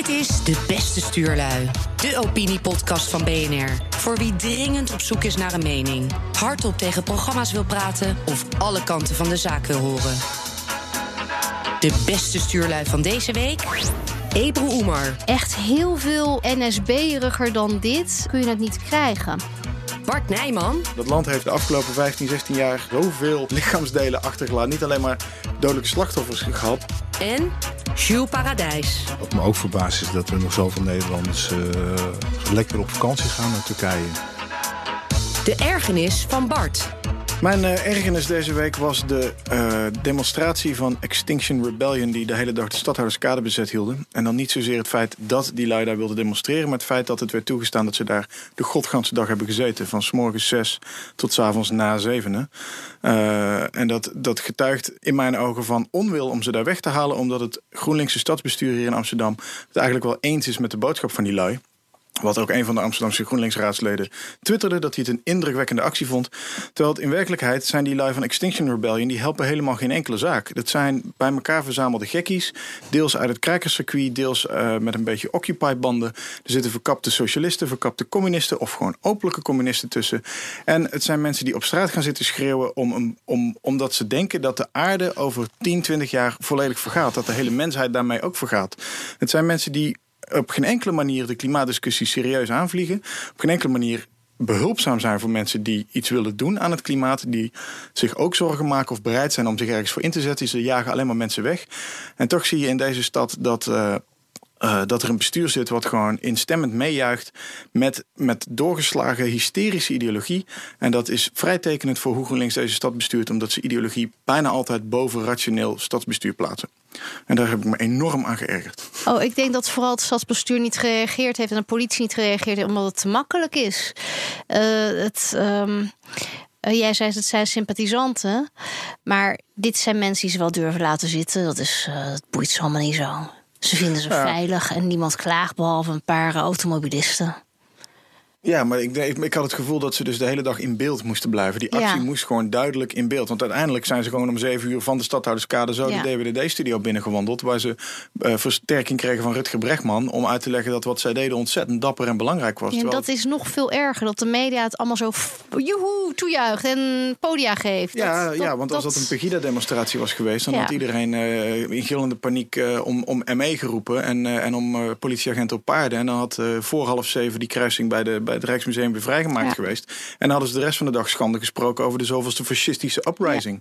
Dit is De Beste Stuurlui, de opiniepodcast van BNR. Voor wie dringend op zoek is naar een mening, hardop tegen programma's wil praten of alle kanten van de zaak wil horen. De beste stuurlui van deze week? Ebru Oemar, Echt heel veel NSB-eriger dan dit kun je het niet krijgen. Bart Nijman, Dat land heeft de afgelopen 15, 16 jaar zoveel lichaamsdelen achtergelaten. Niet alleen maar dodelijke slachtoffers gehad. en Jules Paradijs. Wat me ook verbaast is dat er nog zoveel Nederlanders eh, lekker op vakantie gaan naar Turkije. De ergernis van Bart. Mijn eh, ergernis deze week was de eh, demonstratie van Extinction Rebellion... die de hele dag de stadhouderskade bezet hielden. En dan niet zozeer het feit dat die lui daar wilden demonstreren... maar het feit dat het werd toegestaan dat ze daar de godganse dag hebben gezeten. Van s morgens zes tot s avonds na zevenen. Eh, en dat, dat getuigt in mijn ogen van onwil om ze daar weg te halen... omdat het GroenLinkse stadsbestuur hier in Amsterdam... het eigenlijk wel eens is met de boodschap van die lui... Wat ook een van de Amsterdamse GroenLinks-raadsleden twitterde dat hij het een indrukwekkende actie vond. Terwijl het in werkelijkheid zijn die lui van Extinction Rebellion die helpen helemaal geen enkele zaak. Dat zijn bij elkaar verzamelde gekkies, deels uit het krijkerscircuit, deels eh, met een beetje Occupy-banden. Er zitten verkapte socialisten, verkapte communisten of gewoon openlijke communisten tussen. En het zijn mensen die op straat gaan zitten schreeuwen om, om, omdat ze denken dat de aarde over 10, 20 jaar volledig vergaat. Dat de hele mensheid daarmee ook vergaat. Het zijn mensen die op geen enkele manier de klimaatdiscussie serieus aanvliegen. Op geen enkele manier behulpzaam zijn voor mensen die iets willen doen aan het klimaat. Die zich ook zorgen maken of bereid zijn om zich ergens voor in te zetten. Ze jagen alleen maar mensen weg. En toch zie je in deze stad dat. eh, eh, dat er een bestuur zit wat gewoon instemmend meejuicht met, met doorgeslagen hysterische ideologie. En dat is vrij tekenend voor hoe GroenLinks deze stad bestuurt, omdat ze ideologie bijna altijd boven rationeel stadsbestuur plaatsen. En daar heb ik me enorm aan geërgerd. Oh, ik denk dat vooral het stadsbestuur niet gereageerd heeft en de politie niet gereageerd heeft, omdat het te makkelijk is. Eh, het, ehm, eh, jij zei het zijn sympathisanten, maar dit zijn mensen die ze wel durven laten zitten. Dat, is, eh dat boeit ze allemaal niet zo. Ze vinden ze Ja. veilig en niemand klaagt behalve een paar automobilisten. Ja, maar ik, ik, had het gevoel dat ze dus de hele dag in beeld moesten blijven. Die actie Ja. moest gewoon duidelijk in beeld. Want uiteindelijk zijn ze gewoon om zeven uur van de stadhouderskade zo Ja. de DWDD-studio binnengewandeld. Waar ze eh, versterking kregen van Rutger Brechtman. Om uit te leggen dat wat zij deden ontzettend dapper en belangrijk was. Ja, Terwijl- dat is nog veel erger, dat de media het allemaal zo joehoe toejuicht en podia geeft. Ja, Dat- ja, want als dat een Pegida-demonstratie was geweest, dan had iedereen eh, in gillende paniek eh, om, om ME geroepen en, en om politieagenten op paarden. En dan had voor half zeven die kruising bij, de, bij het Rijksmuseum weer vrijgemaakt Ja. geweest. En dan hadden ze de rest van de dag schande gesproken over de zoveelste fascistische uprising.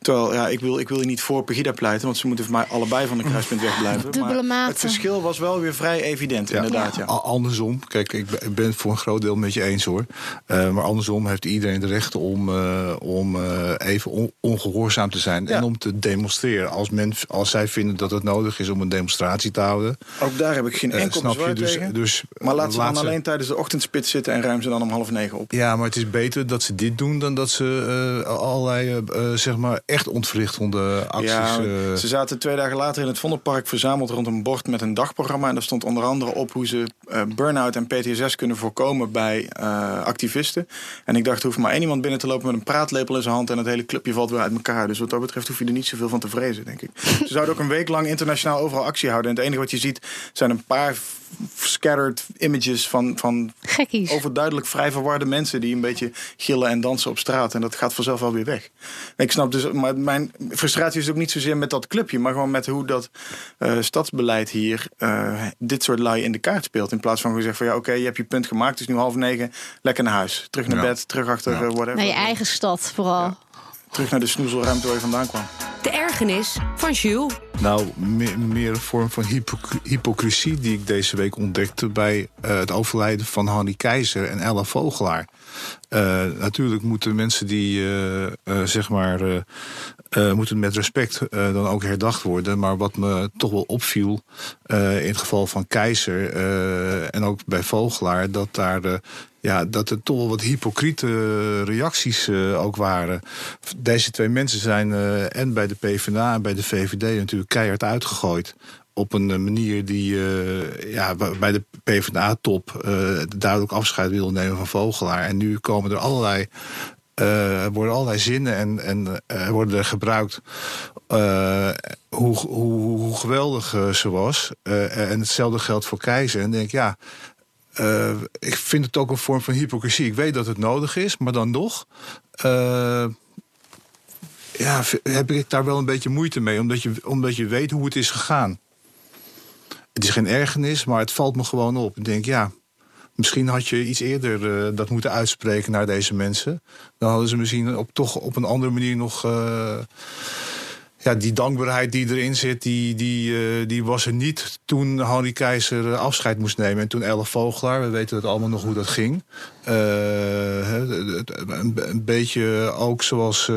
Terwijl, ja, ik wil, ik wil hier niet voor Pegida pleiten, want ze moeten voor mij allebei van de kruispunt wegblijven. Dubbele maar het verschil was wel weer vrij evident, inderdaad. Ja. Andersom, kijk, ik ben- het voor een groot deel met je eens hoor. Eh, maar andersom heeft iedereen de recht om, eh, om eh, even on- ongehoorzaam te zijn. Ja. En om te demonstreren. Als, men, als zij vinden dat het nodig is om een demonstratie te houden. Ook daar heb ik geen enkel snap je? bezwaar Dus, tegen. dus, maar laat ze dan alleen tijdens de ochtendspit zitten en ruim ze dan om half negen op. Ja, maar het is beter dat ze dit doen dan dat ze eh, allerlei eh, eh, zeg maar echt ontwrichtende acties. Ja, ze zaten twee dagen later in het Vondelpark verzameld rond een bord met een dagprogramma. En daar stond onder andere op hoe ze burn-out en PTSS kunnen voorkomen bij activisten. En ik dacht, er hoeft maar één iemand binnen te lopen met een praatlepel in zijn hand en het hele clubje valt weer uit elkaar. Dus wat dat betreft hoef je er niet zoveel van te vrezen, denk ik. ze zouden ook een week lang internationaal overal actie houden. En het enige wat je ziet zijn een paar scattered images van, van Gekkies. overduidelijk vrij verwarde mensen die een beetje gillen en dansen op straat. En dat gaat vanzelf wel weer weg. Ik snap dus, maar mijn frustratie is ook niet zozeer met dat clubje, maar gewoon met hoe dat eh, stadsbeleid hier eh, dit soort lui in de kaart speelt. In plaats van gezegd van ja, oké, je hebt je punt gemaakt, het is nu half negen, lekker naar huis. Terug naar Ja. bed, terug achter Ja. eh, whatever. Naar je eigen stad vooral. Terug naar de snoezelruimte waar je vandaan kwam. De ergernis van Jules. Nou, meer, meer een vorm van hypocr- hypocrisie die ik deze week ontdekte bij eh, het overlijden van Hanny Keizer en Ella Vogelaar. Eh, natuurlijk moeten mensen die, eh, eh, zeg maar, eh, eh, moeten met respect eh, dan ook herdacht worden. Maar wat me toch wel opviel eh, in het geval van Keizer eh, en ook bij Vogelaar, dat daar. Ja, dat er toch wel wat hypocriete reacties eh, ook waren. Deze twee mensen zijn eh, en bij de PvdA en bij de VVD natuurlijk keihard uitgegooid. Op een eh, manier die ja, bij de PvdA-top duidelijk afscheid wilde nemen van Vogelaar. En nu komen er allerlei er worden allerlei zinnen en, en worden er gebruikt hoe, hoe, hoe, geweldig ze was. en hetzelfde geldt voor Keizer. En denk ik, ja, ik vind het ook een vorm van hypocrisie. Ik weet dat het nodig is, maar dan nog ja, heb ik daar wel een beetje moeite mee. Omdat je, omdat je weet hoe het is gegaan. Het is geen ergernis, maar het valt me gewoon op. Ik denk, ja, misschien had je iets eerder uh, dat moeten uitspreken naar deze mensen. Dan hadden ze misschien op, toch op een andere manier nog... Ja, die dankbaarheid die erin zit, die, die, uh, die was er niet toen Henry Keizer afscheid moest nemen. En toen Elle Vogelaar, we weten het allemaal nog hoe dat ging. Uh, een, beetje ook zoals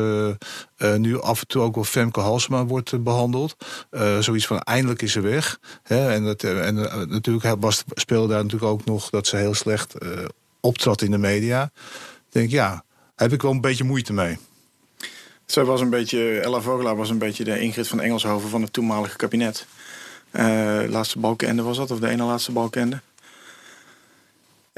nu af en toe ook wel Femke Halsema wordt behandeld. zoiets van eindelijk is ze weg. En, dat, en natuurlijk was, speelde daar natuurlijk ook nog dat ze heel slecht optrad in de media. Ik denk, ja, heb ik wel een beetje moeite mee. Zij was een beetje, Ella Vogelaar was een beetje de Ingrid van Engelshoven van het toenmalige kabinet. Uh, laatste balkende was dat, of de ene laatste balkende.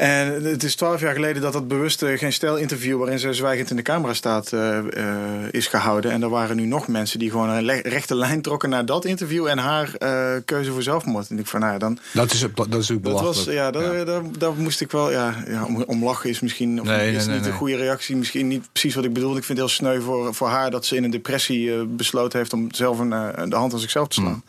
En het is twaalf jaar geleden dat dat bewuste geen stijl interview waarin ze zwijgend in de camera staat uh, uh, is gehouden. En er waren nu nog mensen die gewoon een rechte lijn trokken naar dat interview en haar uh, keuze voor zelfmoord. En ik van nou ja, dan. Dat is, dat is natuurlijk belachelijk. Dat was, ja, daar, ja. Daar, daar, moest ik wel. Ja, ja om, om lachen is misschien of nee, is nee, niet een goede reactie. Misschien niet precies wat ik bedoelde. Ik vind het heel sneu voor, voor haar dat ze in een depressie besloten heeft om zelf een, de hand aan zichzelf te slaan. Mm.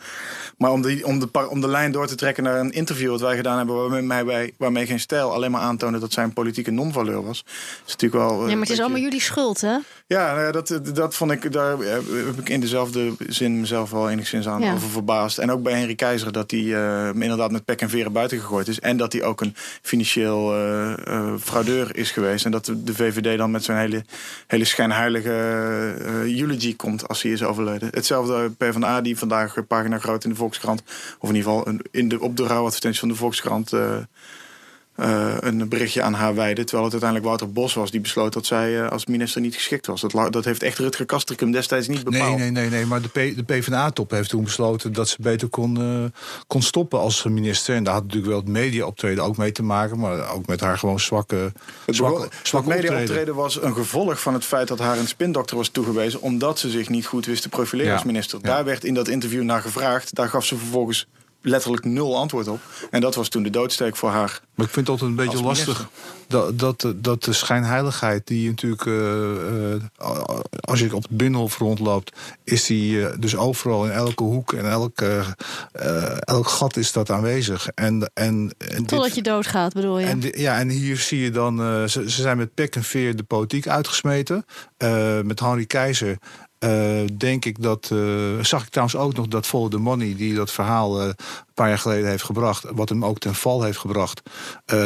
Maar om, die, om, de, om de lijn door te trekken naar een interview wat wij gedaan hebben, waarmee, wij, waarmee geen stijl alleen maar aantoonde dat zijn politieke non-valeur was. Is natuurlijk wel. Ja, maar het is allemaal jullie schuld, hè? Ja, nou dat, dat vond ik, daar heb ik in dezelfde zin mezelf wel enigszins aan over verbaasd. En ook bij Henry Keizer dat hij uh, inderdaad met pek en veren buiten gegooid is. En dat hij ook een financieel uh, uh, fraudeur is geweest. En dat de, de VVD dan met zo'n hele, hele schijnheilige eulogy komt als hij is overleden. Hetzelfde PvdA die vandaag pagina groot in de Volkskrant, of in ieder geval in de, op de rouwadvertentie van de Volkskrant uh, een berichtje aan haar wijden. Terwijl het uiteindelijk Wouter Bos was die besloot dat zij uh, als minister niet geschikt was. Dat, dat heeft echt Rutger Kastrikum destijds niet bepaald. Nee, nee, nee, nee maar de, P, de PvdA-top heeft toen besloten dat ze beter kon, uh, kon stoppen als minister. En daar had natuurlijk wel het media-optreden ook mee te maken. Maar ook met haar gewoon zwakke, het zwakke, media-optreden was een gevolg van het feit dat haar een spindokter was toegewezen. Omdat ze zich niet goed wist te profileren ja. als minister. Ja. Daar werd in dat interview naar gevraagd. Daar gaf ze vervolgens letterlijk nul antwoord op. En dat was toen de doodsteek voor haar. Maar ik vind het altijd een beetje lastig dat, dat, dat de schijnheiligheid die natuurlijk, uh, uh, als je op het binnenhof rondloopt, is die uh, dus overal in elke hoek en elk, elk gat is dat aanwezig. En, en, en Totdat dit, je doodgaat, bedoel je? En, ja, en hier zie je dan, ze, ze, zijn met pek en veer de politiek uitgesmeten. met Henry Keizer uh, denk ik dat. Uh, zag ik trouwens ook nog dat Follow the Money, die dat verhaal uh, een paar jaar geleden heeft gebracht, wat hem ook ten val heeft gebracht,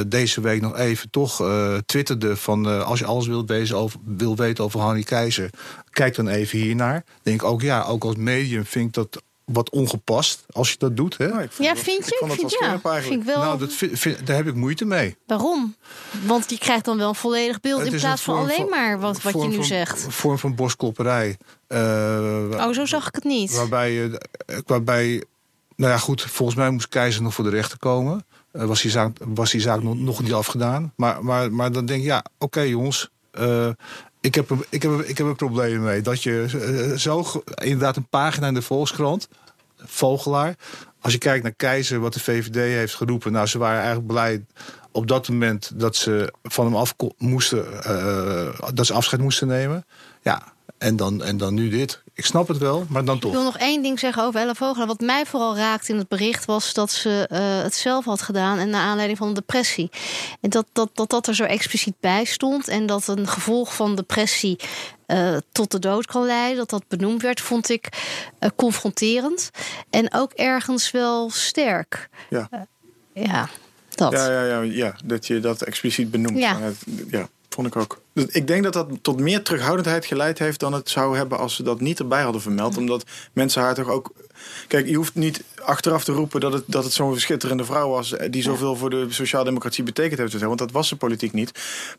deze week nog even toch twitterde van als je alles wilt, over, wil weten over Hanny Keizer, kijk dan even hiernaar. Denk ook ja, ook als medium vind ik dat wat ongepast als je dat doet. Hè? Nou, ja, vind je? Ik, vind, ja, vind ik wel... Nou, dat vind, daar heb ik moeite mee. Waarom? Want je krijgt dan wel een volledig beeld in plaats van alleen maar wat, wat je nu zegt. Een vorm van bosklopperij. Uh, oh, zo zag ik het niet. Waarbij, je, waarbij, nou ja, goed, volgens mij moest Keizer nog voor de rechter komen. Uh, was die zaak, was die zaak nog, nog niet afgedaan. Maar, maar, maar dan denk je, ja, oké okay, jongens. Uh, ik heb, ik, heb, ik heb een probleem mee. Dat je zo inderdaad een pagina in de Volkskrant, Vogelaar. Als je kijkt naar Keizer, wat de VVD heeft geroepen. Nou, ze waren eigenlijk blij op dat moment dat ze van hem af moesten, uh, dat ze afscheid moesten nemen. Ja, en dan, en dan nu dit. Ik snap het wel, maar dan toch. Ik wil nog één ding zeggen over Ella Vogelaar. Wat mij vooral raakte in het bericht was dat ze uh, het zelf had gedaan. En naar aanleiding van een depressie. En dat dat, dat dat er zo expliciet bij stond. En dat een gevolg van depressie uh, tot de dood kan leiden. Dat dat benoemd werd, vond ik uh, confronterend. En ook ergens wel sterk. Ja. ja, dat. Ja, ja, ja, ja, dat je dat expliciet benoemt. Ja. ja vond ik ook. Ik denk dat dat tot meer terughoudendheid geleid heeft dan het zou hebben als ze dat niet erbij hadden vermeld. Omdat mensen haar toch ook. Kijk, je hoeft niet achteraf te roepen dat het, dat het zo'n schitterende vrouw was. Die zoveel voor de sociaaldemocratie betekend heeft. Want dat was ze politiek niet.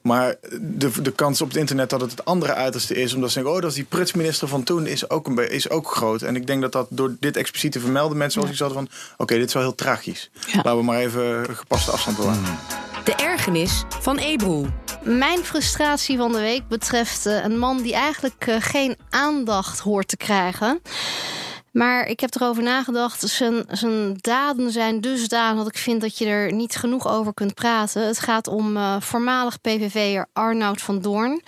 Maar de, de kans op het internet dat het het andere uiterste is. Omdat ze denken, oh, dat is die prutsminister van toen. Is ook, een, is ook groot. En ik denk dat dat door dit expliciet te vermelden. Mensen zoals ik hadden van, oké, dit is wel heel tragisch. Laten we maar even gepaste afstand bewaren. De ergernis van Ebro. Mijn frustratie van de week betreft uh, een man die eigenlijk uh, geen aandacht hoort te krijgen. Maar ik heb erover nagedacht. Zijn, zijn daden zijn dusdanig dat ik vind dat je er niet genoeg over kunt praten. Het gaat om uh, voormalig PVV'er Arnoud van Doorn.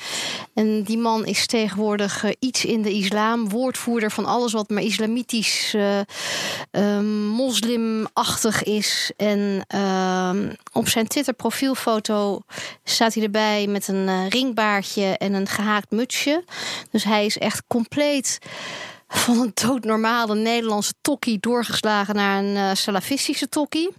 En die man is tegenwoordig uh, iets in de islam. Woordvoerder van alles wat maar islamitisch, uh, moslimachtig is. En op zijn Twitter profielfoto staat hij erbij met een ringbaardje en een gehaakt mutsje. Dus hij is echt compleet van een doodnormale Nederlandse tokkie doorgeslagen naar een uh, salafistische tokkie.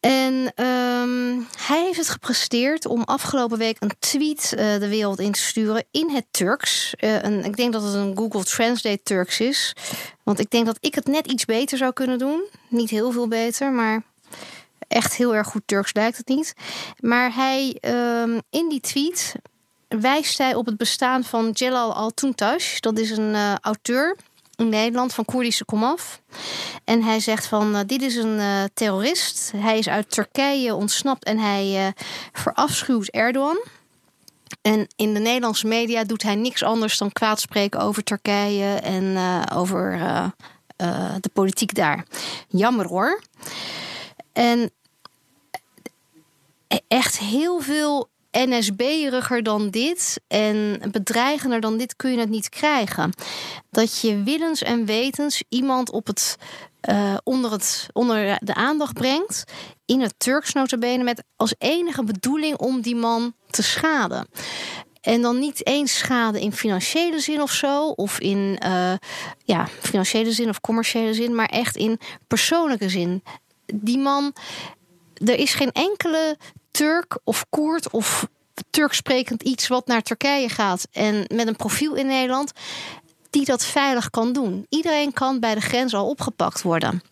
En um, hij heeft het gepresteerd om afgelopen week een tweet uh, de wereld in te sturen in het Turks. Uh, een, ik denk dat het een Google Translate Turks is. Want ik denk dat ik het net iets beter zou kunnen doen. Niet heel veel beter, maar echt heel erg goed Turks lijkt het niet. Maar hij um, in die tweet wijst hij op het bestaan van Celal Altuntaş. Dat is een uh, auteur in Nederland van Koerdische komaf. En hij zegt van uh, dit is een uh, terrorist. Hij is uit Turkije ontsnapt en hij verafschuwt Erdogan. En in de Nederlandse media doet hij niks anders dan kwaad spreken over Turkije en over de politiek daar. Jammer hoor. En echt heel veel NSB-eriger dan dit en bedreigender dan dit kun je het niet krijgen. Dat je willens en wetens iemand op het, uh, onder, het, onder de aandacht brengt, in het Turks notabene, met als enige bedoeling om die man te schaden. En dan niet eens schade in financiële zin of zo, of in uh, ja, financiële zin of commerciële zin, maar echt in persoonlijke zin. Die man, er is geen enkele Turk of Koerd of Turks sprekend iets wat naar Turkije gaat en met een profiel in Nederland, die dat veilig kan doen. Iedereen kan bij de grens al opgepakt worden.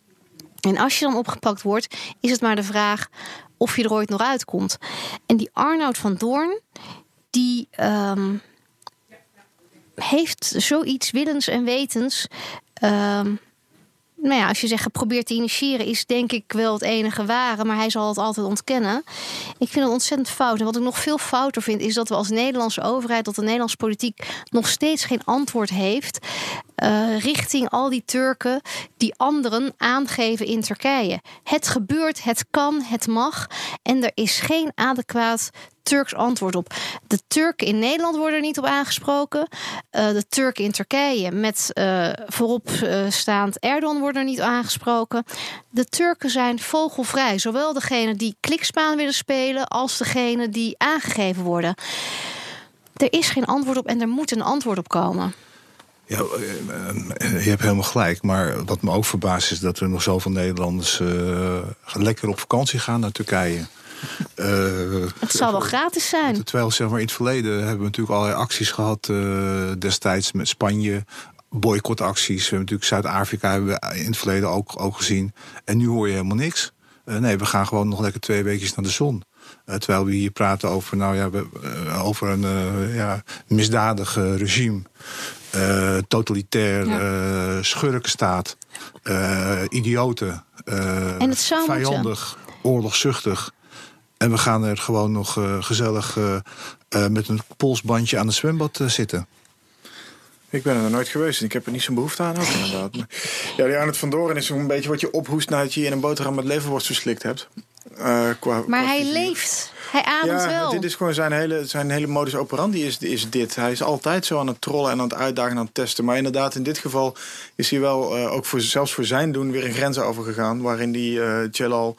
En als je dan opgepakt wordt, is het maar de vraag of je er ooit nog uitkomt. En die Arnoud van Doorn, die um, heeft zoiets willens en wetens. Um, nou ja, als je zegt geprobeerd te initiëren, is denk ik wel het enige ware. Maar hij zal het altijd ontkennen. Ik vind het ontzettend fout. En wat ik nog veel fouter vind, is dat we als Nederlandse overheid, dat de Nederlandse politiek nog steeds geen antwoord heeft. Uh, richting al die Turken die anderen aangeven in Turkije. Het gebeurt, het kan, het mag. En er is geen adequaat Turks antwoord op. De Turken in Nederland worden er niet op aangesproken. Uh, de Turken in Turkije met uh, voorop staand Erdogan worden er niet aangesproken. De Turken zijn vogelvrij. Zowel degene die klikspaan willen spelen als degene die aangegeven worden. Er is geen antwoord op en er moet een antwoord op komen. Ja, je hebt helemaal gelijk. Maar wat me ook verbaast is dat er nog zoveel Nederlanders uh, lekker op vakantie gaan naar Turkije. Uh, het zal wel gratis zijn. Terwijl zeg maar, in het verleden hebben we natuurlijk allerlei acties gehad. Uh, destijds met Spanje. Boycottacties. We hebben natuurlijk Zuid-Afrika hebben we in het verleden ook, ook gezien. En nu hoor je helemaal niks. Uh, nee, we gaan gewoon nog lekker twee weken naar de zon. terwijl we hier praten over, nou ja, we, over een ja, misdadig regime. Totalitair ja. schurkenstaat. idioten. en het zou vijandig, moeten. oorlogzuchtig. En we gaan er gewoon nog uh, gezellig uh, uh, met een polsbandje aan het zwembad zitten. Ik ben er nog nooit geweest en ik heb er niet zo'n behoefte aan ook inderdaad. Ja, die Arnold van Doren is een beetje wat je ophoest nadat je in een boterham met leverworst verslikt hebt. Qua, maar hij leeft. Hij ademt ja, wel. Dit is gewoon zijn hele, zijn hele modus operandi is, is dit. Hij is altijd zo aan het trollen en aan het uitdagen en aan het testen. Maar inderdaad, in dit geval is hij wel ook voor, zelfs voor zijn doen weer een grens overgegaan. Waarin die Jalal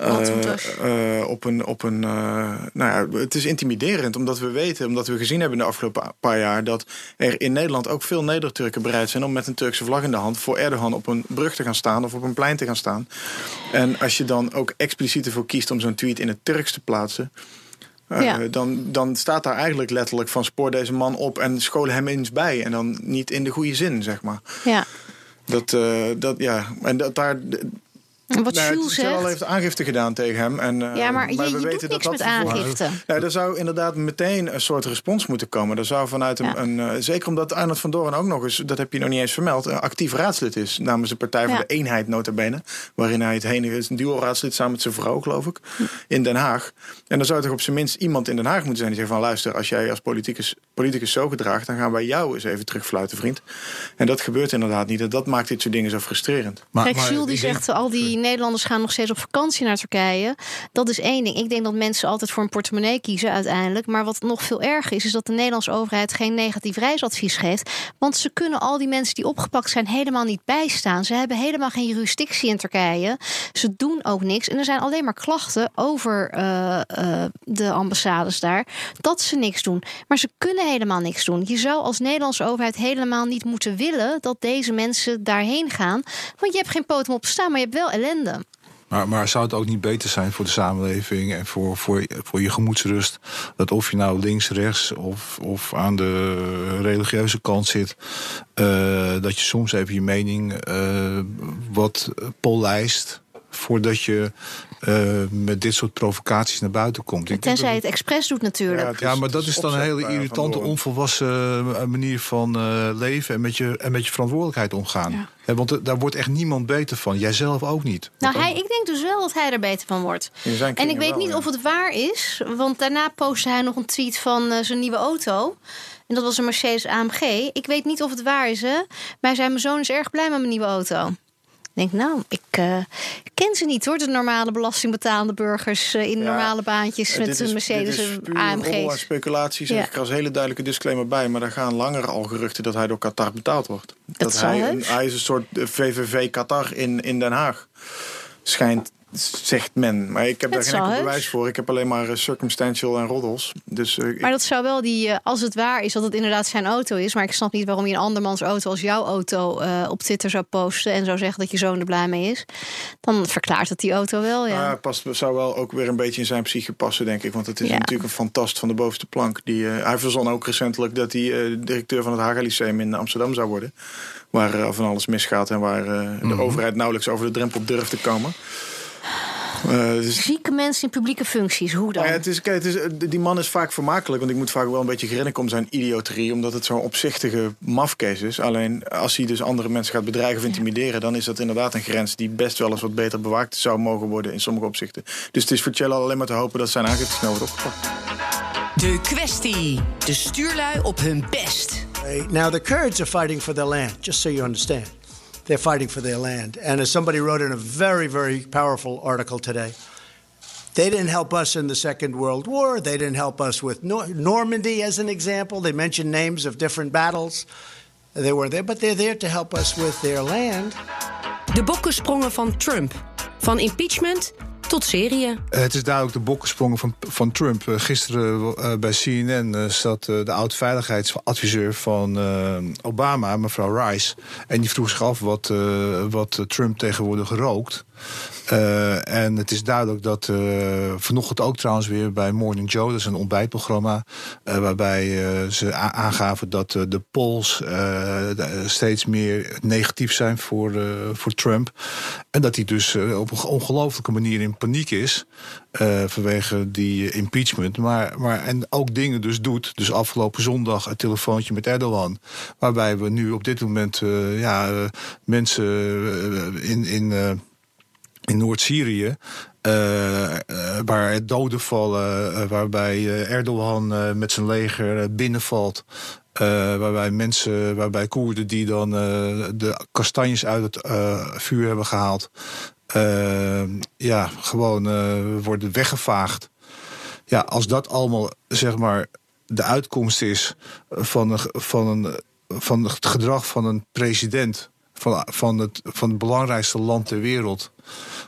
uh, uh, op een, op een uh, nou ja, het is intimiderend omdat we weten, omdat we gezien hebben in de afgelopen paar jaar dat er in Nederland ook veel Neder-Turken bereid zijn om met een Turkse vlag in de hand voor Erdogan op een brug te gaan staan of op een plein te gaan staan. En als je dan ook expliciet ervoor kiest om zo'n tweet in het Turks te plaatsen. Ja. dan, dan staat daar eigenlijk letterlijk van spoor deze man op en school hem eens bij. En dan niet in de goede zin, zeg maar. Ja. Dat, dat ja, en dat daar wat Nou, Jules zegt... heeft aangifte gedaan tegen hem. En, eh, Ja, maar je, we je doet weten niks dat met dat aangifte. Nou, er zou inderdaad meteen een soort respons moeten komen. Er zou vanuit een, Ja. een eh, zeker omdat Arnold van Doorn ook nog eens, dat heb je nog niet eens vermeld, een actief raadslid is namens de Partij voor Ja. de Eenheid nota bene, waarin hij het heen is, een duo-raadslid samen met zijn vrouw, geloof ik, in Den Haag. En dan zou toch op zijn minst iemand in Den Haag moeten zijn die zegt van luister, als jij als politicus, politicus zo gedraagt, dan gaan wij jou eens even terugfluiten, vriend. En dat gebeurt inderdaad niet. En dat maakt dit soort dingen zo frustrerend. Maar, Kijk, Jules die zegt, al die Nederlanders gaan nog steeds op vakantie naar Turkije. Dat is één ding. Ik denk dat mensen altijd voor een portemonnee kiezen uiteindelijk. Maar wat nog veel erger is, is dat de Nederlandse overheid geen negatief reisadvies geeft. Want ze kunnen al die mensen die opgepakt zijn helemaal niet bijstaan. Ze hebben helemaal geen jurisdictie in Turkije. Ze doen ook niks. En er zijn alleen maar klachten over eh, eh, de ambassades daar. Dat ze niks doen. Maar ze kunnen helemaal niks doen. Je zou als Nederlandse overheid helemaal niet moeten willen dat deze mensen daarheen gaan. Want je hebt geen poten op te staan, maar je hebt wel Maar, maar zou het ook niet beter zijn voor de samenleving en voor, voor, voor je gemoedsrust? Dat of je nou links, rechts of, of aan de religieuze kant zit, eh, dat je soms even je mening eh, wat polijst. Voordat je eh, met dit soort provocaties naar buiten komt. Ik denk Tenzij het expres doet natuurlijk. ja, is- maar dat is dan een hele Van irritante, onvolwassen eh, manier van eh, leven en met, je, en met je verantwoordelijkheid omgaan. Ja. Want daar wordt echt niemand beter van. Jijzelf ook niet. Nou, hij, ik denk dus wel dat hij er beter van wordt. Zijn En ik weet wel, niet ja. of het waar is, want daarna postte hij nog een tweet van eh, zijn nieuwe auto. En dat was een Mercedes AMG. Ik weet niet of het waar is, hè? Maar zei: Mijn zoon is erg blij met mijn nieuwe auto. Ik denk, nou, ik eh, ken ze niet hoor, de normale belastingbetalende burgers eh, in Ja, normale baantjes Eh, met een Mercedes dit is en AMG's. speculatie, zeg Ja. ik er als hele duidelijke disclaimer bij. Maar er gaan langer al geruchten dat hij door Qatar betaald wordt. Dat, zal hij, een, hij is een soort VVV Qatar in, in Den Haag. Schijnt, zegt men. Maar ik heb Het daar geen enkel bewijs voor. Ik heb alleen maar eh, circumstantial en roddels. Dus eh, Maar dat zou wel die, eh, als het waar is dat het inderdaad zijn auto is. Maar ik snap niet waarom je een andermans auto als jouw auto eh, op Twitter zou posten. En zou zeggen dat je zoon er blij mee is. Dan verklaart het die auto wel, ja. Nou past, zou wel ook weer een beetje in zijn psyche passen, denk ik. Want het is Ja. natuurlijk een fantast van de bovenste plank. Die, eh, hij verzon ook recentelijk dat hij eh, directeur van het Haga Lyceum in Amsterdam zou worden. Waar van alles misgaat en waar eh, de overheid nauwelijks over de drempel durft te komen. Eh, dus, Zieke mensen in publieke functies, hoe dan? maar ja, het is, kijk, het is, eh, die man is vaak vermakelijk. Want ik moet vaak wel een beetje grinniken om zijn idioterie. Omdat het zo'n opzichtige mafkees is. Alleen als hij dus andere mensen gaat bedreigen of intimideren. Dan is dat inderdaad een grens die best wel eens wat beter bewaakt zou mogen worden in sommige opzichten. Dus het is voor Cello alleen maar te hopen dat zijn aangifte snel wordt opgepakt. De kwestie. De stuurlui op hun best. Now, the Kurds are fighting for their land, just so you understand. They're fighting for their land. And as somebody wrote in a very, very powerful article today, they didn't help us in the Second World War. They didn't help us with Nor- Normandy, as an example. They mentioned names of different battles. They were there, but they're there to help us with their land. De bokkensprongen van Trump. Van impeachment tot Syrië. Eh, Het is duidelijk de bokkensprongen van, van Trump. Eh, Gisteren eh, bij CNN zat de oud-veiligheidsadviseur van Obama, mevrouw Rice. En die vroeg zich af wat, wat Trump tegenwoordig rookt. Eh, en het is duidelijk dat eh, vanochtend ook trouwens weer bij Morning Joe, dat is een ontbijtprogramma, eh, waarbij ze aangaven dat de polls steeds meer negatief zijn voor, voor Trump. En dat hij dus op een ongelooflijke manier in paniek is vanwege die impeachment. Maar, maar, en ook dingen dus doet. Dus afgelopen zondag een telefoontje met Erdogan. Waarbij we nu op dit moment ja, mensen in. in in Noord-Syrië. eh, waar doden vallen, eh, waarbij Erdogan met zijn leger binnenvalt. waarbij mensen, waarbij Koerden die dan de kastanjes uit het vuur hebben gehaald. eh, ja, gewoon worden weggevaagd. Ja, als dat allemaal zeg maar de uitkomst is van, een, van, een, van het gedrag van een president van, van, het, van het belangrijkste land ter wereld,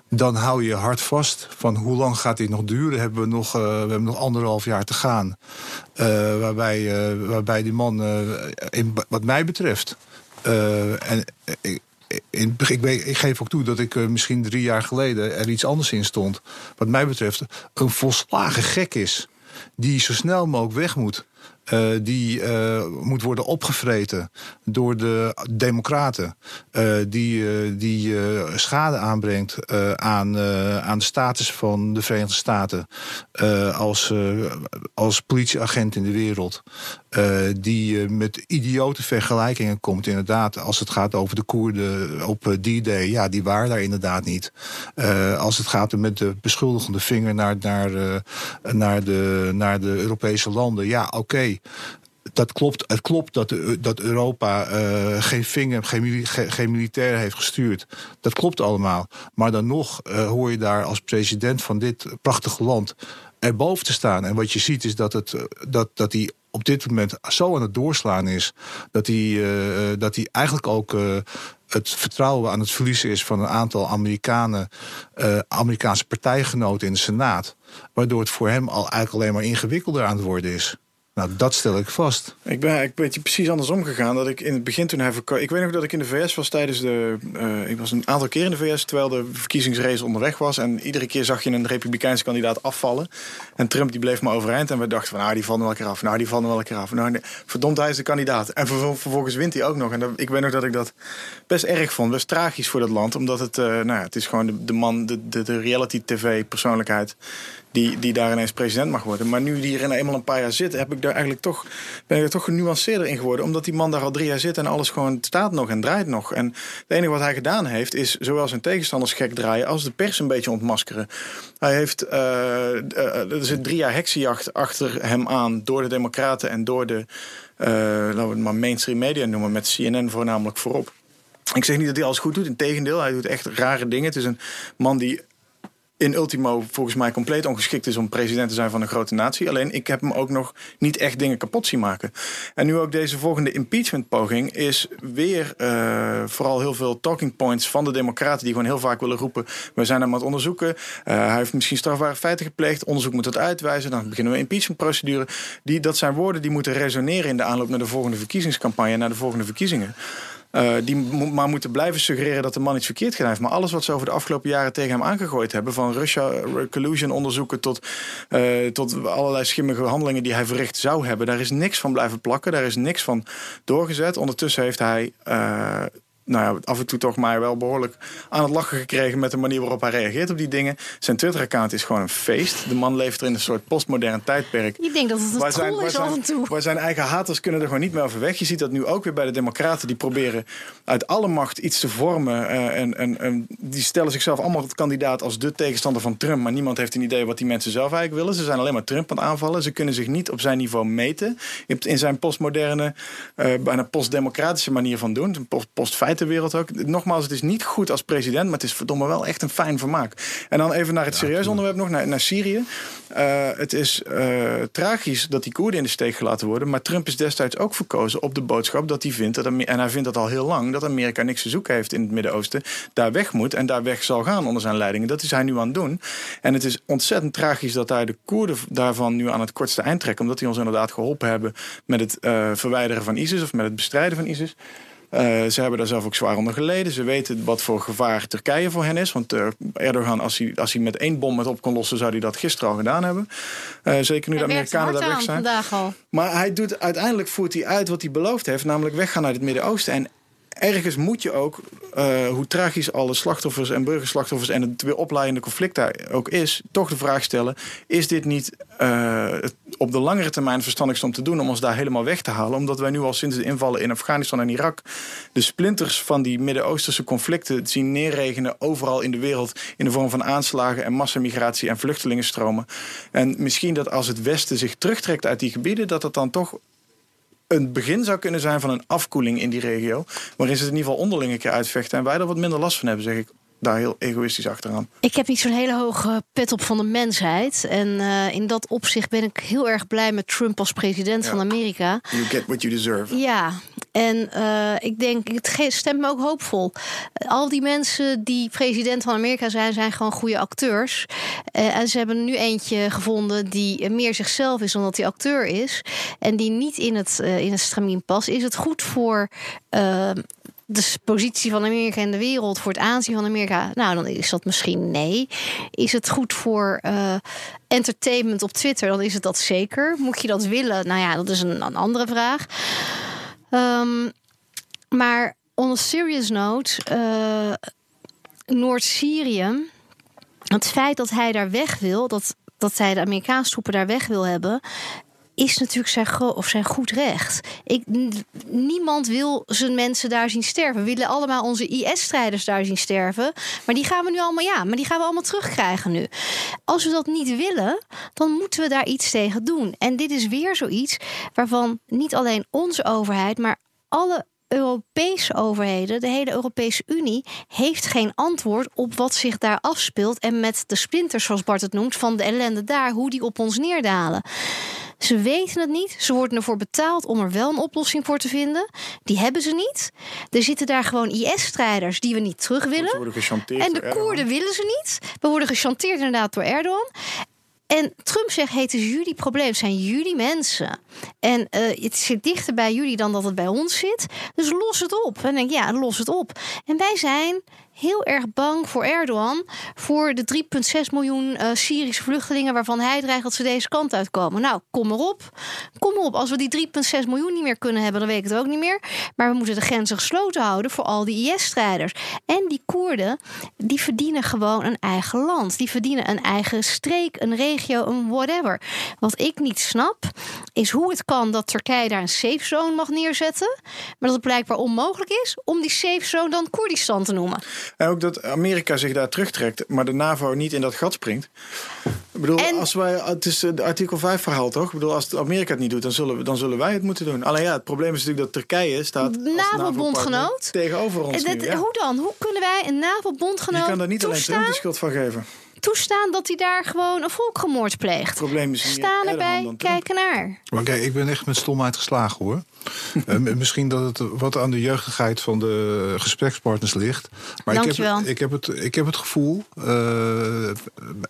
dan hou je hart vast van hoe lang gaat dit nog duren? Hebben we, nog, eh, we hebben nog anderhalf jaar te gaan. Eh, waarbij, eh, waarbij die man, in, wat mij betreft, en ik, in, ik, ik geef ook toe dat ik misschien drie jaar geleden er iets anders in stond. Wat mij betreft, een volslagen gek is. Die zo snel mogelijk weg moet. Uh, die uh, moet worden opgevreten door de democraten. Uh, die die schade aanbrengt aan, aan de status van de Verenigde Staten als, als politieagent in de wereld. die met idiote vergelijkingen komt inderdaad als het gaat over de Koerden op D-Day. Ja, die waren daar inderdaad niet. als het gaat met de beschuldigende vinger naar, naar, naar, de, naar de Europese landen. Ja, oké. Dat klopt. Het klopt dat, dat Europa uh, geen vinger, geen, geen, heeft gestuurd. Dat klopt allemaal. Maar dan nog uh, hoor je daar als president van dit prachtige land erboven te staan. En wat je ziet is dat, het, dat, dat hij op dit moment zo aan het doorslaan is. Dat hij, dat hij eigenlijk ook het vertrouwen aan het verliezen is van een aantal Amerikanen, Amerikaanse partijgenoten in de Senaat. Waardoor het voor hem al eigenlijk alleen maar ingewikkelder aan het worden is. Nou, dat stel ik vast. Ik ben een beetje precies andersom gegaan. Dat ik in het begin toen hij. Ik weet nog dat ik in de VS was tijdens de. Uh, ik was een aantal keer in de VS terwijl de verkiezingsrace onderweg was. En iedere keer zag je een Republikeinse kandidaat afvallen. En Trump die bleef maar overeind. En we dachten van nou, die vallen wel keer af. Nou, die vallen wel keer af. Nou, verdomd, hij is de kandidaat. En vervolgens wint hij ook nog. En ik weet nog dat ik dat best erg vond. Best tragisch voor dat land. Omdat het, uh, nou ja, het is gewoon de, man, de, de reality tv persoonlijkheid die, die daar ineens president mag worden. Maar nu die er eenmaal een paar jaar zit, heb ik daar eigenlijk toch, ben ik er toch genuanceerder in geworden. Omdat die man daar al drie jaar zit en alles gewoon staat nog en draait nog. En het enige wat hij gedaan heeft, is zowel zijn tegenstanders gek draaien als de pers een beetje ontmaskeren. Hij heeft, uh, uh, er zit drie jaar heksenjacht achter hem aan door de Democraten en door de, uh, laten we het maar mainstream media noemen, met CNN voornamelijk voorop. Ik zeg niet dat hij alles goed doet, integendeel, hij doet echt rare dingen. Het is een man die in ultimo volgens mij compleet ongeschikt is om president te zijn van een grote natie. Alleen ik heb hem ook nog niet echt dingen kapot zien maken. En nu ook deze volgende impeachment poging is weer uh, vooral heel veel talking points van de democraten die gewoon heel vaak willen roepen. We zijn hem aan het onderzoeken. Uh, hij heeft misschien strafbare feiten gepleegd. Onderzoek moet dat uitwijzen. Dan beginnen we een impeachmentprocedure. Die, dat zijn woorden die moeten resoneren in de aanloop naar de volgende verkiezingscampagne, naar de volgende verkiezingen. Uh, die maar moeten blijven suggereren dat de man iets verkeerd gedaan heeft. Maar alles wat ze over de afgelopen jaren tegen hem aangegooid hebben, van Russia collusion onderzoeken tot, uh, tot allerlei schimmige handelingen die hij verricht zou hebben, daar is niks van blijven plakken. Daar is niks van doorgezet. Ondertussen heeft hij nou ja, af en toe toch maar wel behoorlijk aan het lachen gekregen met de manier waarop hij reageert op die dingen. Zijn Twitter-account is gewoon een feest. De man leeft er in een soort postmodern tijdperk. Ik denk dat het een troll is af en toe. Waar zijn eigen haters kunnen er gewoon niet meer over weg. Je ziet dat nu ook weer bij de democraten. Die proberen uit alle macht iets te vormen. Uh, en, en, en, die stellen zichzelf allemaal kandidaat als de tegenstander van Trump. Maar niemand heeft een idee wat die mensen zelf eigenlijk willen. Ze zijn alleen maar Trump aan het aanvallen. Ze kunnen zich niet op zijn niveau meten. In zijn postmoderne, uh, bijna postdemocratische manier van doen. Een postfeit wereld ook. Nogmaals, het is niet goed als president, maar het is verdomme wel echt een fijn vermaak. En dan even naar het serieus onderwerp nog, naar, naar Syrië. Uh, het is uh, tragisch dat die Koerden in de steek gelaten worden. Maar Trump is destijds ook verkozen op de boodschap dat hij vindt, dat en hij vindt dat al heel lang, dat Amerika niks te zoeken heeft in het Midden-Oosten. Daar weg moet en daar weg zal gaan onder zijn leiding. dat is hij nu aan het doen. En het is ontzettend tragisch dat hij de Koerden daarvan nu aan het kortste eind trekken. Omdat die ons inderdaad geholpen hebben met het uh, verwijderen van ISIS of met het bestrijden van ISIS. Uh, ze hebben daar zelf ook zwaar onder geleden. Ze weten wat voor gevaar Turkije voor hen is. Want uh, Erdogan, als hij, als hij met één bom het op kon lossen, zou hij dat gisteren al gedaan hebben. Uh, zeker nu de Amerikanen daar weg zijn. Al. Maar hij doet, uiteindelijk voert hij uit wat hij beloofd heeft, namelijk weggaan naar het Midden-Oosten. En ergens moet je ook, uh, hoe tragisch alle slachtoffers en burgerslachtoffers en het weer oplaaiende conflict daar ook is, toch de vraag stellen: is dit niet uh, op de langere termijn verstandigst om te doen om ons daar helemaal weg te halen? Omdat wij nu al sinds de invallen in Afghanistan en Irak de splinters van die Midden-Oosterse conflicten zien neerregenen overal in de wereld in de vorm van aanslagen en massamigratie en vluchtelingenstromen. En misschien dat als het Westen zich terugtrekt uit die gebieden, dat het dan toch een begin zou kunnen zijn van een afkoeling in die regio. Waarin ze het in ieder geval onderling een keer uitvechten. En wij er wat minder last van hebben, zeg ik daar heel egoïstisch achteraan. Ik heb niet zo'n hele hoge pet op van de mensheid. En uh, in dat opzicht ben ik heel erg blij met Trump als president ja. van Amerika. You get what you deserve. Ja, en uh, ik denk, het stemt me ook hoopvol. Al die mensen die president van Amerika zijn, zijn gewoon goede acteurs. Uh, en ze hebben nu eentje gevonden die meer zichzelf is omdat hij acteur is. En die niet in het, in het stramien past. Is het goed voor de positie van Amerika in de wereld, voor het aanzien van Amerika, nou dan is dat misschien nee. Is het goed voor uh, entertainment op Twitter? Dan is het dat zeker. Moet je dat willen? Nou ja, dat is een, een andere vraag. Um, maar on a serious note, uh, Noord-Syrië, het feit dat hij daar weg wil, dat, dat hij de Amerikaanse troepen daar weg wil hebben, is natuurlijk zijn, of zijn goed recht. Ik, niemand wil zijn mensen daar zien sterven. We willen allemaal onze IS-strijders daar zien sterven. Maar die gaan we nu allemaal, ja, maar die gaan we allemaal terugkrijgen nu. Als we dat niet willen, dan moeten we daar iets tegen doen. En dit is weer zoiets waarvan niet alleen onze overheid, maar alle Europese overheden, de hele Europese Unie, heeft geen antwoord op wat zich daar afspeelt. En met de splinters, zoals Bart het noemt, van de ellende daar, hoe die op ons neerdalen. Ze weten het niet. Ze worden ervoor betaald om er wel een oplossing voor te vinden. Die hebben ze niet. Er zitten daar gewoon IS-strijders die we niet terug willen. En de Koerden willen ze niet. We worden gechanteerd inderdaad door Erdogan. En Trump zegt: het is jullie probleem, het zijn jullie mensen. En uh, het zit dichter bij jullie dan dat het bij ons zit. Dus los het op. En dan denk ja, los het op. En wij zijn heel erg bang voor Erdogan. Voor de 3,6 miljoen uh, Syrische vluchtelingen waarvan hij dreigt dat ze deze kant uitkomen. Nou, kom erop. Kom erop. Als we die 3,6 miljoen niet meer kunnen hebben, dan weet ik het ook niet meer. Maar we moeten de grenzen gesloten houden voor al die IS-strijders. En die Koerden, die verdienen gewoon een eigen land. Die verdienen een eigen streek, een regio, een whatever. Wat ik niet snap, is hoe het kan dat Turkije daar een safe zone mag neerzetten. Maar dat het blijkbaar onmogelijk is om die safe zone dan Koerdistan te noemen. En ook dat Amerika zich daar terugtrekt, maar de NAVO niet in dat gat springt. Ik bedoel, als wij, het is het artikel 5 verhaal toch? Ik bedoel, als Amerika het niet doet, dan zullen, we, dan zullen wij het moeten doen. Alleen ja, het probleem is natuurlijk dat Turkije staat NAVO-bondgenoot tegenover ons. Dat, nu, Hoe dan? Hoe kunnen wij een NAVO-bondgenoot Je kan daar niet toestaan? alleen Trump de schuld van geven toestaan dat hij daar gewoon een volkgemoord pleegt. probleem is Staan erbij, kijken naar. Maar kijk, ik ben echt met stomheid geslagen hoor. uh, misschien dat het wat aan de jeugdigheid van de gesprekspartners ligt. Maar ik heb, ik heb, het, ik heb het gevoel, uh,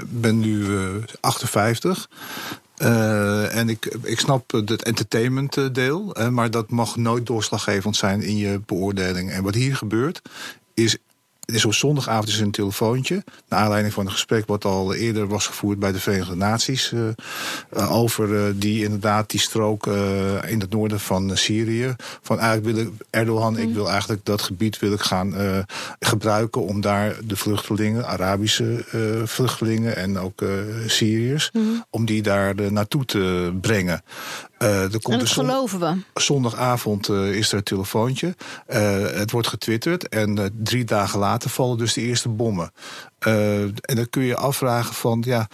ben nu uh, 58. Uh, en ik, ik snap het entertainment deel, maar dat mag nooit doorslaggevend zijn in je beoordeling. En wat hier gebeurt, is is op zondagavond is een telefoontje. Naar aanleiding van een gesprek wat al eerder was gevoerd bij de Verenigde Naties. Uh, over uh, die inderdaad die strook in het noorden van Syrië. Van eigenlijk wil ik, Erdogan, mm. ik wil eigenlijk dat gebied wil ik gaan gebruiken om daar de vluchtelingen, Arabische vluchtelingen en ook Syriërs, mm. om die daar naartoe te brengen. Uh, er komt en dat geloven we. Zondagavond is er een telefoontje. Het wordt getwitterd. En drie dagen later vallen dus de eerste bommen. en dan kun je afvragen van... ja,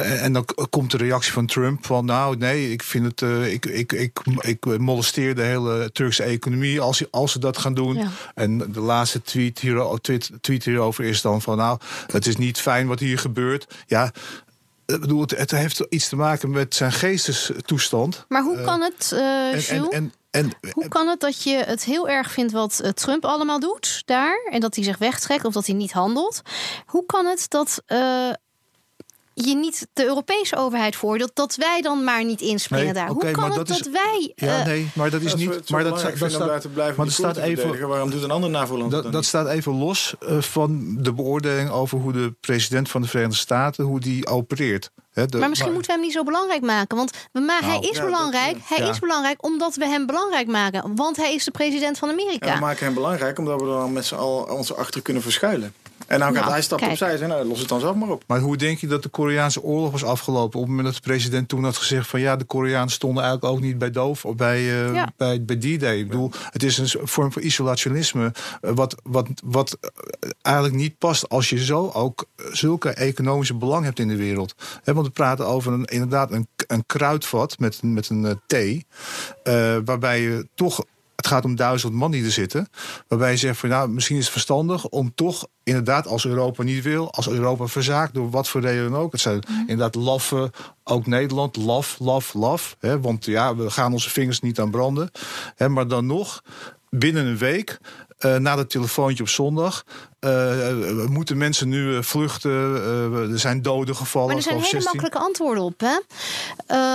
en dan komt de reactie van Trump van... nou, nee, ik vind het... Uh, ik, ik, ik, ik molesteer de hele Turkse economie als, als ze dat gaan doen. Ja. En de laatste tweet, hier, tweet, tweet hierover is dan van... nou, het is niet fijn wat hier gebeurt. Ja, ik bedoel, het, het, heeft iets te maken met zijn geestestoestand. Maar hoe kan het, uh, en, en, en, hoe kan het dat je het heel erg vindt wat eh, Trump allemaal doet daar... en dat hij zich wegtrekt of dat hij niet handelt? Hoe kan het dat... Uh, je niet de Europese overheid voordeelt dat wij dan maar niet inspringen daar. Hoe kan het dat, wij? Ja, nee, maar dat is niet. Maar dat, dat, staat, blijven maar dat staat even. Waarom doet een ander NAVO-land dat? Dat staat even los uh, van de beoordeling over hoe de president van de Verenigde Staten hoe die opereert. He, de, maar misschien maar, moeten we hem niet zo belangrijk maken. Want we ma nou, hij is ja, belangrijk. Dat, hij ja. is belangrijk omdat we hem belangrijk maken. Want hij is de president van Amerika. We maken hem belangrijk omdat we dan met z'n allen onze achter kunnen verschuilen. En nou gaat nou, hij stapt opzij en nou, los het dan zelf maar op. Maar hoe denk je dat de Koreaanse oorlog was afgelopen? Op het moment dat de president toen had gezegd van ja, de Koreanen stonden eigenlijk ook niet bij doof of bij, uh, ja. bij, bij D-Day. Ik bedoel, het is een vorm van isolationisme. Uh, wat, wat, wat eigenlijk niet past als je zo ook zulke economische belang hebt in de wereld. He, want we praten over een, inderdaad een, een kruidvat met, met een uh, thee. waarbij je toch het gaat om duizend man die er zitten. Waarbij je zegt van nou, misschien is het verstandig om toch inderdaad, als Europa niet wil, als Europa verzaakt, door wat voor reden dan ook. Het zijn mm. inderdaad laffe, ook Nederland, laf, laf, laf. Hè, want ja, we gaan onze vingers niet aan branden. Hè, maar dan nog, binnen een week, uh, na dat telefoontje op zondag. Uh, moeten mensen nu uh, vluchten? er zijn doden gevallen. Maar er zijn hele makkelijke antwoorden op. Hè?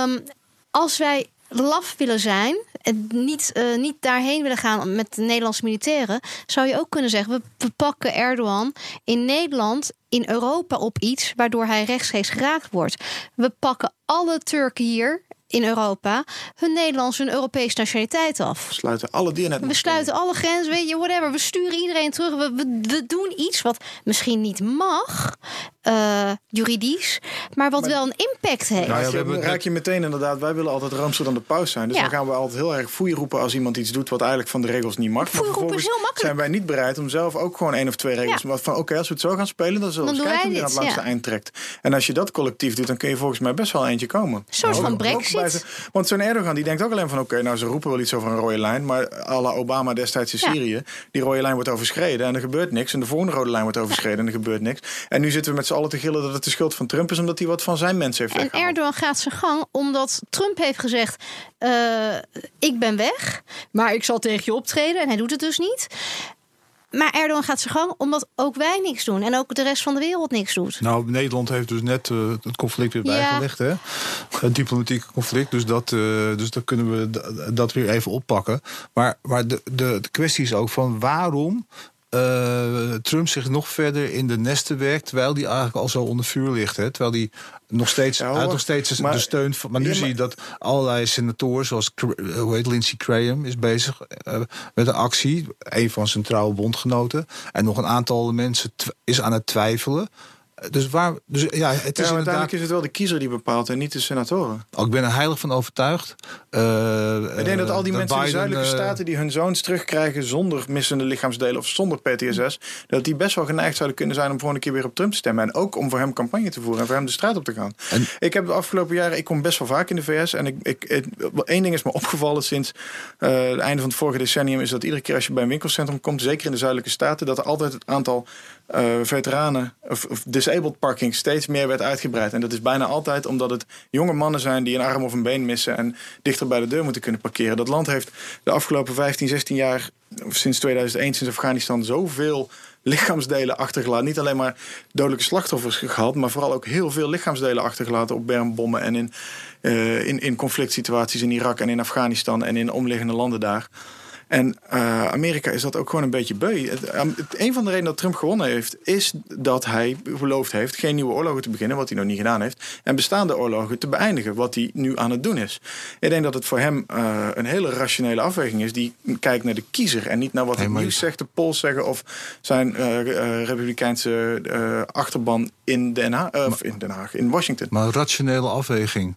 Um, als wij laf willen zijn en niet, uh, niet daarheen willen gaan met de Nederlandse militairen, zou je ook kunnen zeggen: we, we pakken Erdogan in Nederland, in Europa op iets waardoor hij rechtstreeks geraakt wordt. We pakken alle Turken hier in Europa hun Nederlandse en Europese nationaliteit af. We sluiten alle dieren. We sluiten alle grenzen, weet je, whatever. We sturen iedereen terug. We, we, we doen iets wat misschien niet mag, uh, juridisch, maar wat wel een impact heeft. Nou ja, we hebben, raak je meteen inderdaad, wij willen altijd roomser dan de paus zijn. Dus ja. dan gaan we altijd heel erg foei roepen als iemand iets doet wat eigenlijk van de regels niet mag. Foei roepen is heel makkelijk. zijn wij niet bereid om zelf ook gewoon één of twee regels. Ja. Van oké, als we het zo gaan spelen, dan zullen we kijken wie aan het langste eind trekt. En als je dat collectief doet, dan kun je volgens mij best wel eentje komen. Een soort van brexit. Want zo'n Erdogan die denkt ook alleen van oké, nou ze roepen wel iets over een rode lijn, maar à la Obama destijds in Syrië, die rode lijn wordt overschreden en er gebeurt niks. En de volgende rode lijn wordt overschreden en er gebeurt niks. En nu zitten we met z'n allen te gillen dat het de schuld van Trump is omdat hij wat van zijn mensen heeft En Erdogan gaat zijn gang omdat Trump heeft gezegd: uh, ik ben weg, maar ik zal tegen je optreden en hij doet het dus niet. Maar Erdogan gaat zijn gang omdat ook wij niks doen. En ook de rest van de wereld niks doet. Nou, Nederland heeft dus net uh, het conflict weer bijgelegd. Hè? Het diplomatieke conflict. Dus, dat, uh, dus dan kunnen we dat weer even oppakken. Maar, maar de, de, de kwestie is ook van waarom uh, Trump zich nog verder in de nesten werkt, terwijl hij eigenlijk al zo onder vuur ligt. Hè? Terwijl hij nog steeds, ja, nog steeds maar, de steun van. Maar nu zie je dat allerlei senatoren, zoals hoe heet Lindsey Graham, is bezig uh, met een actie. Een van zijn trouwe bondgenoten. En nog een aantal mensen is aan het twijfelen. Dus, waar, dus ja, het is ja, uiteindelijk is het wel de kiezer die bepaalt en niet de senatoren. Oh, ik ben er heilig van overtuigd. Uh, ik denk dat al die mensen in de zuidelijke uh, staten die hun zoons terugkrijgen zonder missende lichaamsdelen of zonder PTSS, dat die best wel geneigd zouden kunnen zijn om volgende keer weer op Trump te stemmen. En ook om voor hem campagne te voeren en voor hem de straat op te gaan. En, ik heb de afgelopen jaren, ik kom best wel vaak in de VS en ik, ik, één ding is me opgevallen sinds uh, het einde van het vorige decennium, is dat iedere keer als je bij een winkelcentrum komt, zeker in de zuidelijke staten, dat er altijd het aantal veteranen of, of disabled parking steeds meer werd uitgebreid. En dat is bijna altijd omdat het jonge mannen zijn die een arm of een been missen en dichter bij de deur moeten kunnen parkeren. Dat land heeft de afgelopen 15, 16 jaar, of sinds 2001, sinds Afghanistan, zoveel lichaamsdelen achtergelaten. Niet alleen maar dodelijke slachtoffers gehad, maar vooral ook heel veel lichaamsdelen achtergelaten op bermbommen en in, uh, in, in conflict situaties in Irak en in Afghanistan en in omliggende landen daar. En uh, Amerika is dat ook gewoon een beetje beu. Het, um, het, een van de redenen dat Trump gewonnen heeft, is dat hij beloofd heeft geen nieuwe oorlogen te beginnen, wat hij nog niet gedaan heeft, en bestaande oorlogen te beëindigen, wat hij nu aan het doen is. Ik denk dat het voor hem uh, een hele rationele afweging is, die kijkt naar de kiezer en niet naar wat het nieuws zegt, de polls zeggen of zijn uh, republikeinse achterban in Den, Haag, of in Den Haag, in Washington. Maar rationele afweging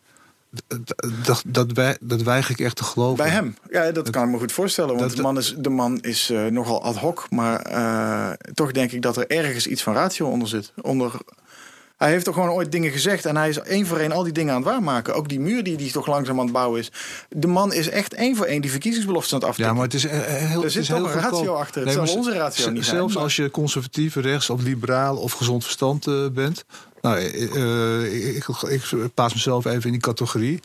dat, dat, wij, dat weiger ik echt te geloven. Bij hem? Ja, dat kan ik me goed voorstellen. Want de man is, de man is uh, nogal ad hoc. Maar uh, toch denk ik dat er ergens iets van ratio onder zit. Onder, hij heeft toch gewoon ooit dingen gezegd. En hij is één voor één al die dingen aan het waarmaken. Ook die muur die, die toch langzaam aan het bouwen is. De man is echt één voor één die verkiezingsbeloften aan het aftikken. Ja, maar het is heel Er zit toch een ratio achter. Het zal onze ratio niet Zelfs als je conservatief, rechts of liberaal of gezond verstand uh, bent... Nou, uh, ik, ik, plaats mezelf even in die categorie.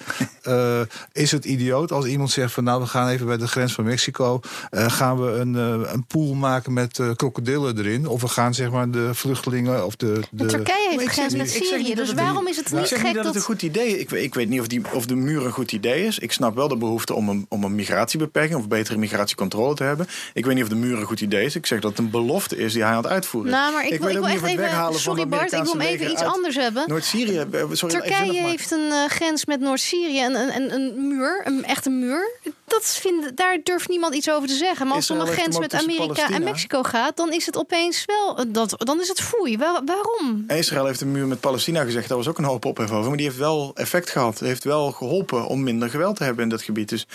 Uh, is het idioot als iemand zegt van nou, we gaan even bij de grens van Mexico. Uh, gaan we een, een pool maken met krokodillen erin? Of we gaan zeg maar de vluchtelingen of de. de... Turkije heeft grens met Syrië, dus waarom is het niet ik zeg gek niet dat, het een goed idee is. Ik, ik weet niet of, die, of de muur een goed idee is. Ik snap wel de behoefte om een, om een migratiebeperking of betere migratiecontrole te hebben. Ik weet niet of de muur een goed idee is. Ik zeg dat het een belofte is die hij aan het uitvoeren is. Nou, maar ik, ik wil, ik wil echt even. Sorry Bart, ik wil even iets anders hebben. Noord-Syrië. Eh, Turkije heeft een uh, grens met Noord-Syrië en een, een, een, muur, een echte muur. Dat vind, daar durft niemand iets over te zeggen. Maar als er een grens met Amerika en Mexico gaat, dan is het opeens wel. Dat, dan is het foei. Waar, waarom? Israël heeft een muur met Palestina gezegd. Daar was ook een hoop ophef over. Maar die heeft wel effect gehad. heeft wel geholpen om minder geweld te hebben in dat gebied. Dus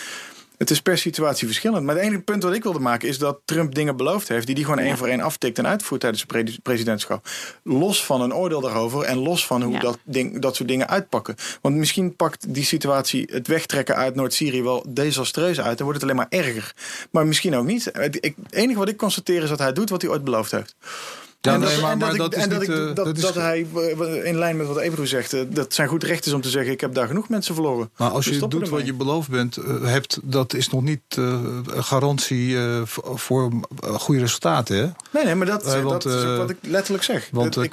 het is per situatie verschillend. Maar het enige punt wat ik wilde maken is dat Trump dingen beloofd heeft die hij gewoon één voor één aftikt en uitvoert tijdens zijn presidentschap. Los van een oordeel daarover en los van hoe dat, ding, dat soort dingen uitpakken. Want misschien pakt die situatie het wegtrekken uit Noord-Syrië wel desastreus uit en wordt het alleen maar erger. Maar misschien ook niet. Het enige wat ik constateer is dat hij doet wat hij ooit beloofd heeft. Ja, en nee, dat, maar- en maar dat, dat ik- is en dat, niet, ik- dat, dat is- dat hij, eh, in lijn met wat Ebro zegt, eh, dat zijn goed recht is om te zeggen: ik heb daar genoeg mensen verloren. Maar als We je doet wat je beloofd bent, eh, hebt, dat is nog niet een garantie voor, goede resultaten. Hè? Nee, nee, maar dat, want, dat is wat ik letterlijk zeg. Want ik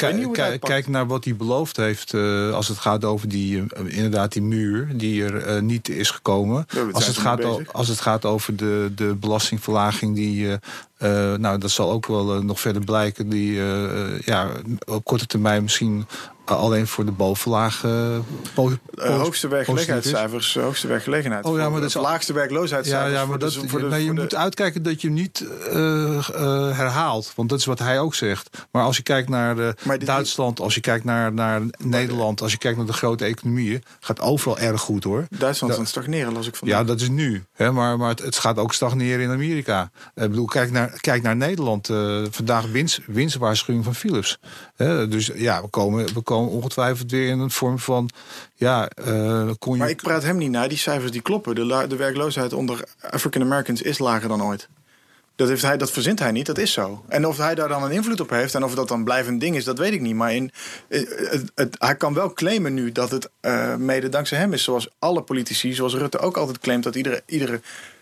kijk, naar wat hij beloofd heeft als het gaat over die, inderdaad die muur die er niet is gekomen. als, het gaat als het gaat over de, de belastingverlaging die... eh, nou, dat zal ook wel eh, nog verder blijken. Die eh, ja, op korte termijn misschien alleen voor de bovenlaag eh, po- Eh, hoogste werkgelegenheidscijfers, eh, hoogste werkgelegenheid. Oh ja, maar dat is laagste Ja, werkloosheidscijfers. ja, voor maar de- dat, voor de- nee, je de- moet uitkijken dat je hem niet eh, eh, herhaalt. Want dat is wat hij ook zegt. Maar als je kijkt naar eh, Duitsland, als je kijkt naar, naar Nederland, als je kijkt naar de grote economieën, gaat overal erg goed hoor. Duitsland is Ja. aan het stagneren, las ik van. Ja, dat is nu. Hè, maar maar het, het gaat ook stagneren in Amerika. Eh, Ik bedoel, kijk naar, kijk naar Nederland. eh, vandaag winst, winstwaarschuwing van Philips. Hè, dus ja, we komen, we komen ongetwijfeld weer in een vorm van... Ja, eh kon je... Maar ik praat hem niet naar. Die cijfers die kloppen. De, de werkloosheid onder African Americans is lager dan ooit. Dat, heeft hij, dat verzint hij niet, dat is zo. En of hij daar dan een invloed op heeft en of dat dan blijvend ding is, dat weet ik niet. Maar in, eh, het, het- hij kan wel claimen nu dat het eh, mede dankzij hem is. Zoals alle politici, zoals Rutte ook altijd claimt dat iedere, iedere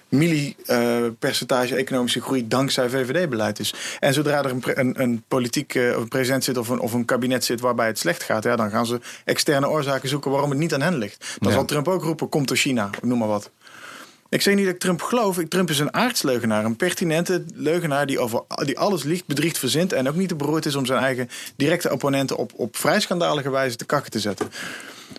milli-percentage economische groei dankzij VVD-beleid is. En zodra er een, een, een politiek of een president zit of een, of een kabinet zit waarbij het slecht gaat, ja, dan gaan ze externe oorzaken zoeken waarom het niet aan hen ligt. Dan Ja. zal Trump ook roepen: komt door China, noem maar wat. Ik zeg niet dat ik Trump geloof. Ik, Trump is een aardsleugenaar. Een pertinente leugenaar die, over, die alles liegt, bedriegt, verzint. En ook niet te beroerd is om zijn eigen directe opponenten op, op vrij schandalige wijze te kakken te zetten.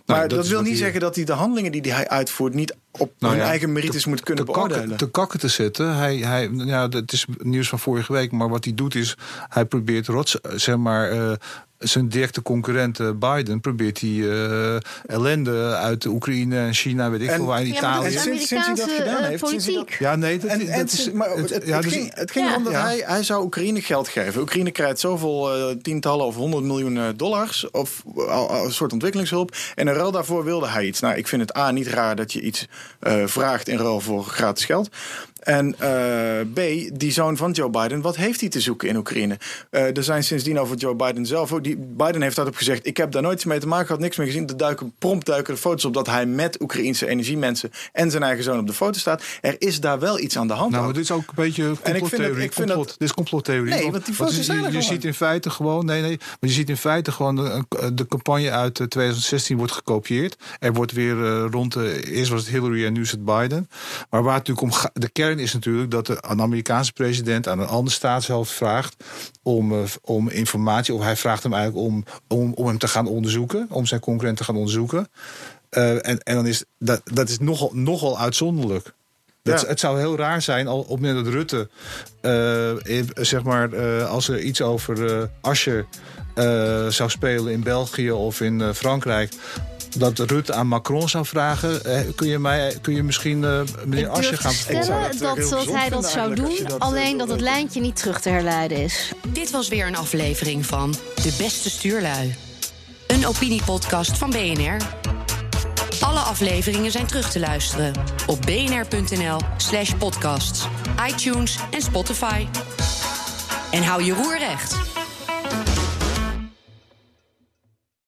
Maar dat wil niet hij- zeggen dat hij de handelingen die hij uitvoert niet op Nou hun ja, eigen merites moet kunnen te beoordelen. kakken, te kakken te zetten. Hij, hij, ja, het is nieuws van vorige week, maar wat hij doet is... hij probeert rots, zeg maar... eh, zijn directe concurrent eh, Biden probeert hij eh, ellende uit de Oekraïne en China, weet ik veel waar in Italië. sinds- sinds hij dat gedaan eh, heeft, sinds hij dat- politiek. Ja, nee, dat, En, dat en, is... maar het, het, ja, het dus- ging, het ging Ja. erom dat Ja. hij, hij zou Oekraïne geld geven. Oekraïne krijgt zoveel eh, tientallen of honderd miljoen dollars... of een soort ontwikkelingshulp. En in ruil daarvoor wilde hij iets. Nou, ik vind het A, niet raar dat je iets eh, vraagt in ruil voor gratis geld. En eh, B, die zoon van Joe Biden, wat heeft hij te zoeken in Oekraïne? Eh, er zijn sindsdien over Joe Biden zelf ook. Die, Biden heeft daarop gezegd: Ik heb daar nooit mee te maken gehad, niks meer gezien. Er duiken prompt duiken de foto's op dat hij met Oekraïnse energiemensen en zijn eigen zoon op de foto staat. Er is daar wel iets aan de hand. Nou, maar dit is ook een beetje vind dat- complottheorie. ik vind Complot, dat- dit is complottheorie. Nee, want die foto's zijn er je ziet in feite gewoon, nee, nee, maar je ziet in feite gewoon de, de campagne uit eh, 2016 wordt gekopieerd. Er wordt weer eh, rond, de, eerst was het Hillary en nu is het Biden. Maar waar het natuurlijk om gaat, de kern is natuurlijk dat de, een Amerikaanse president aan een andere staatshoofd vraagt om, eh, om informatie, of hij vraagt hem eigenlijk om, om, om hem te gaan onderzoeken, om zijn concurrent te gaan onderzoeken. Eh, en, en dan is dat, dat is nogal, nogal uitzonderlijk. Dat, Ja. Het zou heel raar zijn al op het moment dat Rutte, eh, zeg maar, als er iets over eh, zou spelen in België of in Frankrijk. Dat Rutte aan Macron zou vragen: eh, kun, je mij, kun je misschien eh, meneer Asscher durf gaan stellen dat, eh, dat, dat gezond hij dat zou doen, dat, eh, alleen dat het lijntje niet terug te herleiden is. Dit was weer een aflevering van De Beste Stuurlui. Een opiniepodcast van BNR. Alle afleveringen zijn terug te luisteren op bnr.nl slash podcasts, iTunes en Spotify. En hou je roer recht.